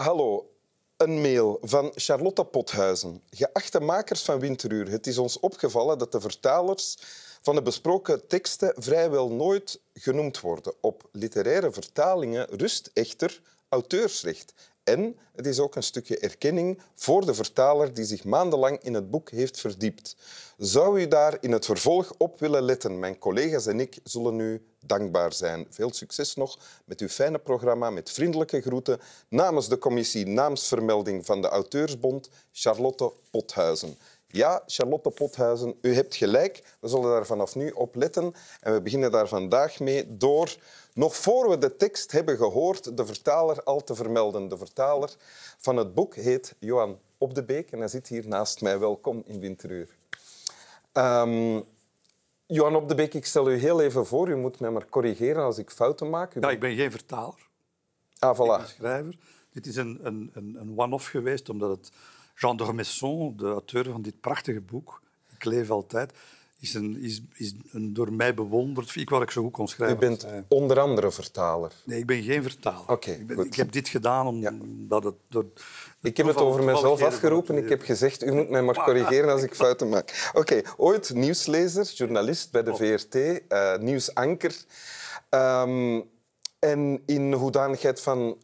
Hallo, een mail van Charlotte Pothuizen. Geachte makers van Winteruur, het is ons opgevallen dat de vertalers van de besproken teksten vrijwel nooit genoemd worden. Op literaire vertalingen rust echter auteursrecht. En het is ook een stukje erkenning voor de vertaler die zich maandenlang in het boek heeft verdiept. Zou u daar in het vervolg op willen letten? Mijn collega's en ik zullen u dankbaar zijn. Veel succes nog met uw fijne programma met vriendelijke groeten namens de commissie naamsvermelding van de Auteursbond Charlotte Pothuizen. Ja, Charlotte Pothuizen, u hebt gelijk. We zullen daar vanaf nu op letten. En we beginnen daar vandaag mee door, nog voor we de tekst hebben gehoord, de vertaler al te vermelden. De vertaler van het boek heet Johan Op de Beek en hij zit hier naast mij. Welkom in Winteruur. Um, Johan Op de Beek, ik stel u heel even voor. U moet mij maar corrigeren als ik fouten maak. U ja, ik ben geen vertaler. Ah, voilà. Ik ben schrijver. Dit is een, een, een one-off geweest, omdat het Jean Dormesson, de auteur van dit prachtige boek, Ik leef altijd, is, een, is, is een door mij bewonderd. Ik wat ik zo goed kon schrijven. U bent onder andere vertaler? Nee, ik ben geen vertaler. Oké, ik, ik, heb dit gedaan omdat het door... Ik heb het over mezelf afgeroepen. Ik heb gezegd, u moet mij maar corrigeren als ik fouten maak. Oké, ooit nieuwslezer, journalist bij de VRT, uh, eh, nieuwsanker. Um, en in hoedanigheid van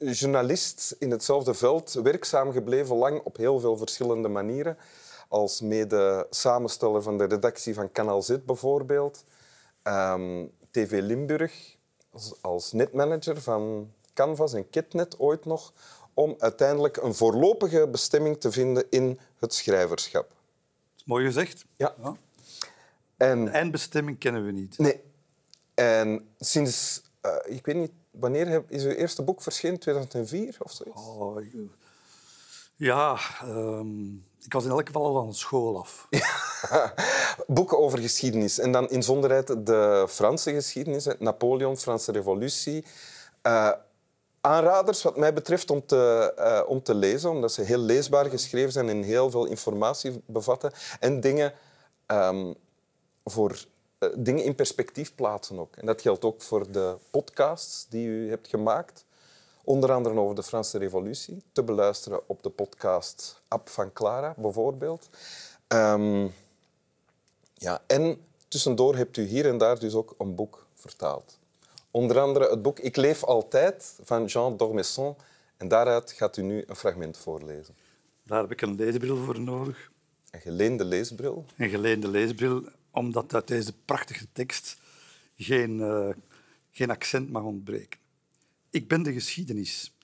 uh, journalist in hetzelfde veld, werkzaam gebleven, lang op heel veel verschillende manieren. Als mede samensteller van de redactie van Kanaal Z bijvoorbeeld. Um, TV Limburg, als, als netmanager van Canvas en Kitnet ooit nog. Om uiteindelijk een voorlopige bestemming te vinden in het schrijverschap. Dat is mooi gezegd. Ja. ja. En, eindbestemming kennen we niet. Nee. En sinds uh, ik weet niet, wanneer is uw eerste boek verschenen? 2004 of zoiets? Oh, ja, um, ik was in elk geval al van school af. Boeken over geschiedenis. En dan inzonderheid de Franse geschiedenis, Napoleon, Franse revolutie. Uh, aanraders wat mij betreft om te, uh, om te lezen, omdat ze heel leesbaar geschreven zijn en heel veel informatie bevatten. En dingen um, voor eh, dingen in perspectief plaatsen ook. En dat geldt ook voor de podcasts die u hebt gemaakt. Onder andere over de Franse Revolutie. Te beluisteren op de podcast-app van Clara, bijvoorbeeld. Um, ja, en tussendoor hebt u hier en daar dus ook een boek vertaald. Onder andere het boek Ik leef altijd van Jean Dormesson. En daaruit gaat u nu een fragment voorlezen. Daar heb ik een leesbril voor nodig. Een geleende leesbril? Een geleende leesbril omdat uit deze prachtige tekst geen, uh, geen accent mag ontbreken. Ik ben de geschiedenis.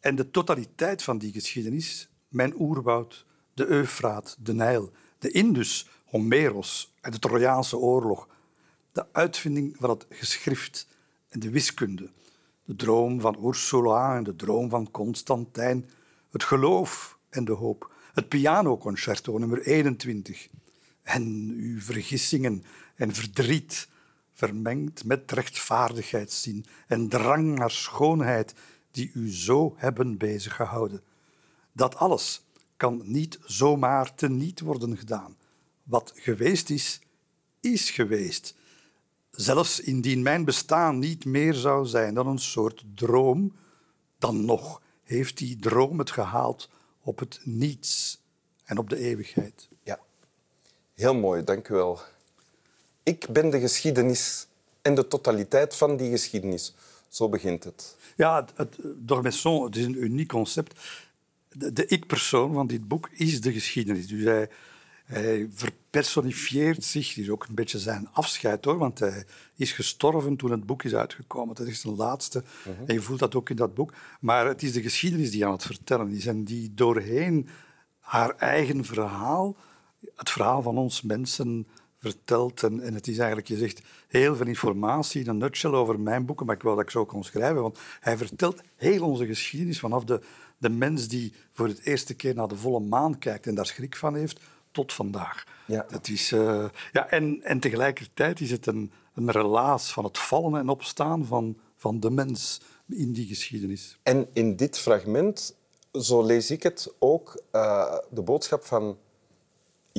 En de totaliteit van die geschiedenis, mijn oerwoud, de Eufraat, de Nijl, de Indus, Homeros en de Trojaanse oorlog, de uitvinding van het geschrift en de wiskunde, de droom van Ursula en de droom van Constantijn, het geloof en de hoop, het pianoconcerto nummer 21, en uw vergissingen en verdriet, vermengd met rechtvaardigheidszin en drang naar schoonheid die u zo hebben beziggehouden. Dat alles kan niet zomaar teniet worden gedaan. Wat geweest is, is geweest. Zelfs indien mijn bestaan niet meer zou zijn dan een soort droom, dan nog heeft die droom het gehaald op het niets en op de eeuwigheid. Heel mooi, dank u wel. Ik ben de geschiedenis en de totaliteit van die geschiedenis. Zo begint het. Ja, het, het, Dormesson het is een uniek concept. De, de ik-persoon van dit boek is de geschiedenis. Dus hij, hij verpersonifieert zich. Het is ook een beetje zijn afscheid, hoor, want hij is gestorven toen het boek is uitgekomen. Dat is zijn laatste. Mhm. En je voelt dat ook in dat boek. Maar het is de geschiedenis die aan het vertellen is en die doorheen haar eigen verhaal het verhaal van ons mensen vertelt. En, en, het is eigenlijk, je zegt, heel veel informatie in een nutshell over mijn boeken, maar ik wil dat ik zo kon schrijven, want hij vertelt heel onze geschiedenis vanaf de, de mens die voor het eerste keer naar de volle maan kijkt en daar schrik van heeft, tot vandaag. Ja. Dat is, uh, ja, en, en tegelijkertijd is het een, een relaas van het vallen en opstaan van, van de mens in die geschiedenis. En in dit fragment, zo lees ik het ook, uh, de boodschap van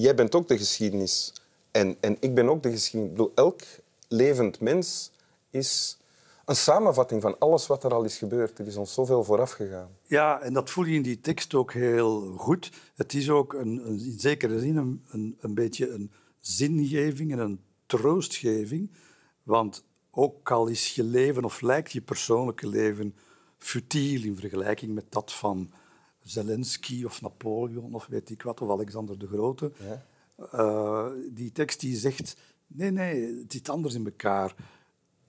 jij bent ook de geschiedenis. En, en ik ben ook de geschiedenis. Ik bedoel, elk levend mens is een samenvatting van alles wat er al is gebeurd. Er is ons zoveel vooraf gegaan. Ja, en dat voel je in die tekst ook heel goed. Het is ook een, een in zekere zin een, een, een beetje een zingeving en een troostgeving. Want ook al is je leven of lijkt je persoonlijke leven futiel in vergelijking met dat van Zelensky of Napoleon of weet ik wat, of Alexander de Grote. Ja. Uh, die tekst die zegt, nee, nee, het zit anders in elkaar.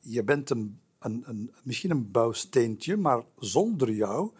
Je bent een, een, een, misschien een bouwsteentje, maar zonder jou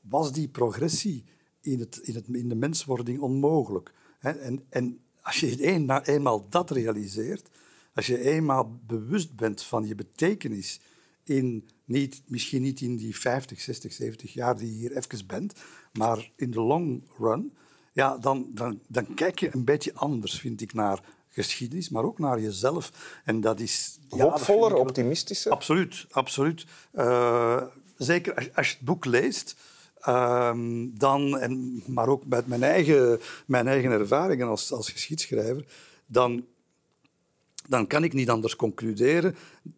was die progressie in, het, in, het, in de menswording onmogelijk. En, en als je een, eenmaal dat realiseert, als je eenmaal bewust bent van je betekenis in niet, misschien niet in die 50, 60, 70 jaar die je hier even bent, maar in de long run, ja, dan, dan, dan kijk je een beetje anders, vind ik, naar geschiedenis, maar ook naar jezelf. En dat is... Hoopvoller, ja, optimistischer? Absoluut, absoluut. Uh, zeker als, als, je het boek leest, uh, dan, en, maar ook met mijn eigen, mijn eigen ervaringen als, als geschiedschrijver, dan dan kan ik niet anders concluderen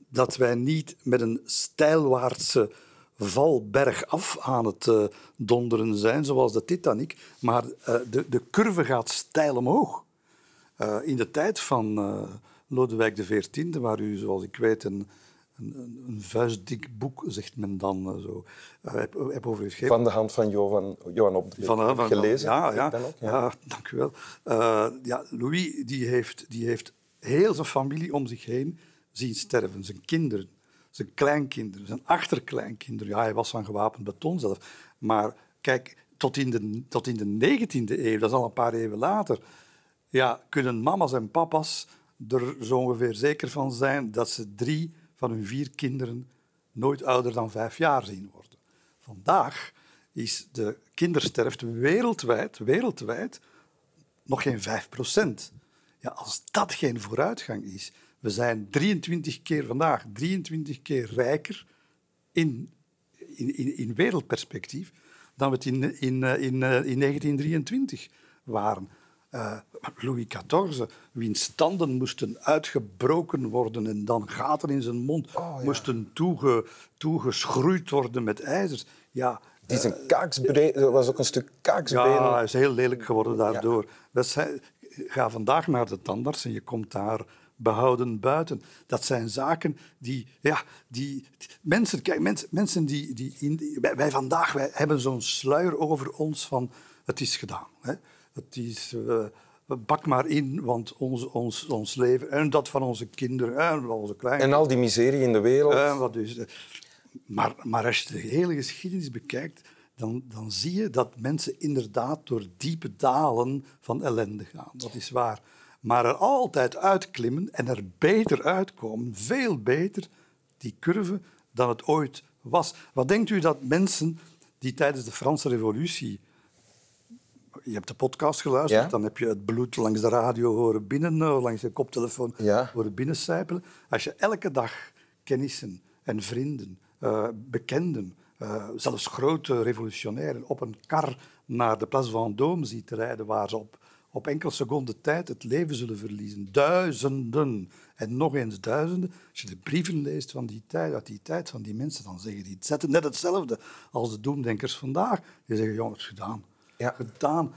dat wij niet met een stijlwaartse val bergaf aan het uh, donderen zijn, zoals de Titanic, maar uh, de, de curve gaat steil omhoog. Uh, in de tijd van Lodewijk XIV, waar u, zoals ik weet, een, een, een vuistdik boek, zegt men dan zo, heb, heb over geschreven. Van de hand van Johan, Johan op de van, van, gelezen. Ja, ja, ook, ja. ja, dank u wel. ja, Louis die heeft, die heeft heel zijn familie om zich heen zien sterven. Zijn kinderen, zijn kleinkinderen, zijn achterkleinkinderen. Ja, hij was van gewapend beton zelf. Maar kijk, tot in de, tot in de 19e eeuw, dat is al een paar eeuwen later, ja, kunnen mama's en papa's er zo ongeveer zeker van zijn dat ze drie van hun vier kinderen nooit ouder dan vijf jaar zien worden. Vandaag is de kindersterfte wereldwijd, wereldwijd nog geen 5 procent. Ja, als dat geen vooruitgang is, we zijn 23 keer vandaag 23 keer rijker in, in, in, in wereldperspectief dan we het in, in, in, in 1923 waren. Uh, Louis XIV, wiens standen moesten uitgebroken worden en dan gaten in zijn mond oh, ja. moesten toege, toegeschroeid worden met ijzers. Ja, die zijn uh, was ook een stuk kaaksbeen. Ja, hij is heel lelijk geworden daardoor. Ja ga vandaag naar de tandarts en je komt daar behouden buiten. Dat zijn zaken die... Ja, die mensen, kijk, mensen, mensen die... die, in, wij, vandaag wij hebben zo'n sluier over ons van het is gedaan. Hè. Het is... Uh, bak maar in, want ons, ons, ons leven en dat van onze kinderen en onze kleine. En al die miserie in de wereld. En wat dus, maar, maar als je de hele geschiedenis bekijkt, dan, dan zie je dat mensen inderdaad door diepe dalen van ellende gaan. Dat is waar. Maar er altijd uitklimmen en er beter uitkomen, veel beter, die curve, dan het ooit was. Wat denkt u dat mensen die tijdens de Franse Revolutie je hebt de podcast geluisterd, dan heb je het bloed langs de radio horen binnen, eh, langs je koptelefoon ja. horen binnencijpelen. Als je elke dag kennissen en vrienden, uh, bekenden, uh, zelfs grote revolutionairen op een kar naar de Place Vendôme ziet rijden, waar ze op, op enkele seconden tijd het leven zullen verliezen. Duizenden en nog eens duizenden. Als je de brieven leest van die tijd, uit die tijd van die mensen, dan zeggen die zetten net hetzelfde als de doemdenkers vandaag. Die zeggen, jongens, gedaan. Ja. Gedaan.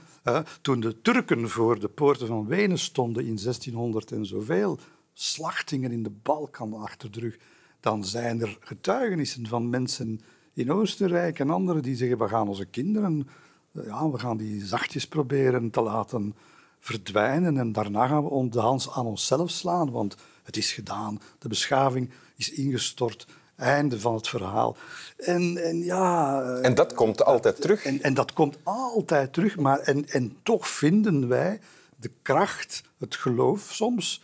toen de Turken voor de poorten van Wenen stonden in 1600 en zoveel, slachtingen in de Balkan achter de rug, dan zijn er getuigenissen van mensen in Oostenrijk en anderen die zeggen we gaan onze kinderen, eh, ja, we gaan die zachtjes proberen te laten verdwijnen en daarna gaan we de hand aan onszelf slaan, want het is gedaan, de beschaving is ingestort, einde van het verhaal. En, en ja... En dat komt altijd terug. En, en dat komt altijd terug, maar en, en toch vinden wij de kracht, het geloof soms,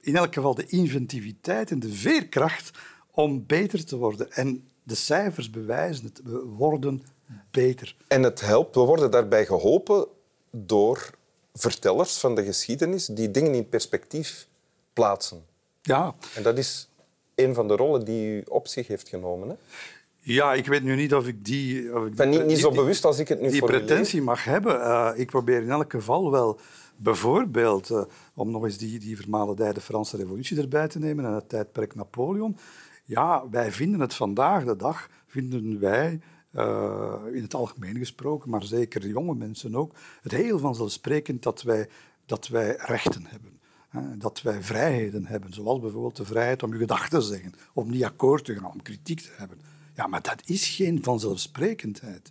in elk geval de inventiviteit en de veerkracht om beter te worden. En de cijfers bewijzen het. We worden beter. En het helpt. We worden daarbij geholpen door vertellers van de geschiedenis die dingen in perspectief plaatsen. Ja. En dat is een van de rollen die u op zich heeft genomen. Hè? Ja, ik weet nu niet of ik die... Of ik ben niet, niet zo bewust als ik het nu Die pretentie mag hebben. Uh, ik probeer in elk geval wel bijvoorbeeld, uh, om nog eens die, die vermalendijde Franse revolutie erbij te nemen en het tijdperk Napoleon, Ja, wij vinden het vandaag de dag, vinden wij, uh, in het algemeen gesproken, maar zeker jonge mensen ook, het heel vanzelfsprekend dat wij, dat wij rechten hebben. Dat wij vrijheden hebben, zoals bijvoorbeeld de vrijheid om je gedachten te zeggen, om niet akkoord te gaan, om kritiek te hebben. Ja, maar dat is geen vanzelfsprekendheid.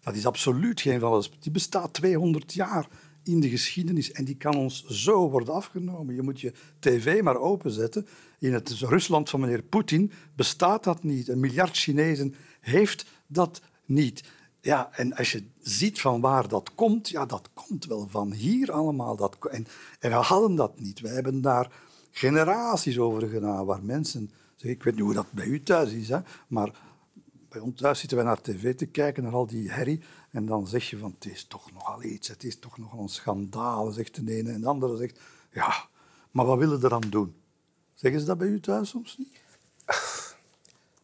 Dat is absoluut geen vanzelfsprekendheid. Die bestaat 200 jaar in de geschiedenis en die kan ons zo worden afgenomen. Je moet je tv maar openzetten. In het Rusland van meneer Poetin bestaat dat niet. Een miljard Chinezen heeft dat niet. Ja, en als je ziet van waar dat komt, ja, dat komt wel van hier allemaal. Dat, en, en we hadden dat niet. We hebben daar generaties over gedaan, waar mensen... Ik weet niet hoe dat bij u thuis is, hè, maar bij ons thuis zitten wij naar tv te kijken, naar al die herrie. En dan zeg je van, het is toch nogal iets, het is toch nogal een schandaal, zegt de ene. En de andere zegt, ja, maar wat willen er dan doen? Zeggen ze dat bij u thuis soms niet?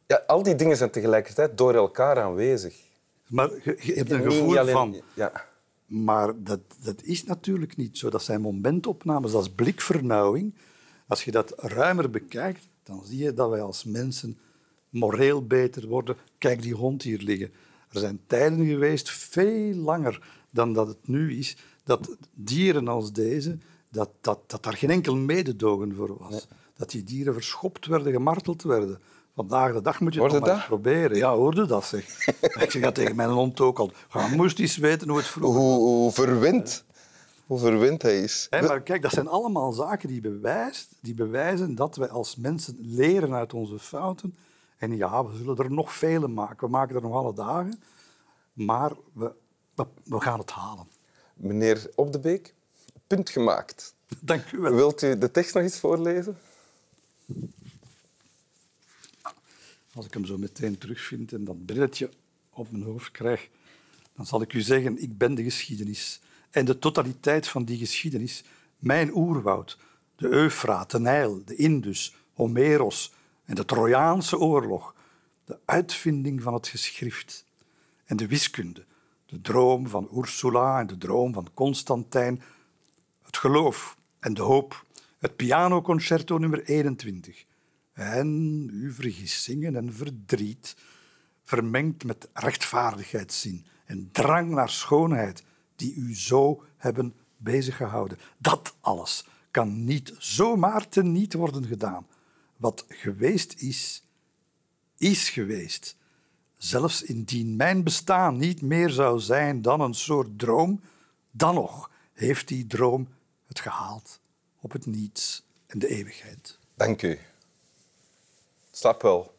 Ja, al die dingen zijn tegelijkertijd door elkaar aanwezig. Maar je, je hebt een gevoel van... Ja. Maar dat, dat is natuurlijk niet zo. Dat zijn momentopnames, dat is blikvernauwing. Als je dat ruimer bekijkt, dan zie je dat wij als mensen moreel beter worden. Kijk die hond hier liggen. Er zijn tijden geweest, veel langer dan dat het nu is, dat dieren als deze, dat, dat, dat daar geen enkel mededogen voor was. Dat die dieren verschopt werden, gemarteld werden. Vandaag de dag moet je het maar proberen. Ja, hoorde dat zeg. ik zeg dat tegen mijn hond ook al. Je moest eens weten hoe het vroeger hoe, hoe verwend. Hoe verwend hij is. maar kijk, dat zijn allemaal zaken die, bewijst, die bewijzen dat wij als mensen leren uit onze fouten en ja, we zullen er nog vele maken. We maken er nog alle dagen. Maar we, we, gaan het halen. Meneer Op de Beek, punt gemaakt. Dank u wel. Wilt u de tekst nog eens voorlezen? Als ik hem zo meteen terugvind en dat brilletje op mijn hoofd krijg, dan zal ik u zeggen, ik ben de geschiedenis. En de totaliteit van die geschiedenis, mijn oerwoud, de Eufraat, de Nijl, de Indus, Homeros, en de Trojaanse oorlog, de uitvinding van het geschrift en de wiskunde, de droom van Ursula en de droom van Constantijn, het geloof en de hoop, het pianoconcerto nummer 21 en uw vergissingen en verdriet, vermengd met rechtvaardigheidszin en drang naar schoonheid die u zo hebben beziggehouden. Dat alles kan niet zomaar teniet worden gedaan. Wat geweest is, is geweest. Zelfs indien mijn bestaan niet meer zou zijn dan een soort droom, dan nog heeft die droom het gehaald op het niets en de eeuwigheid. Dank u. Slaap wel.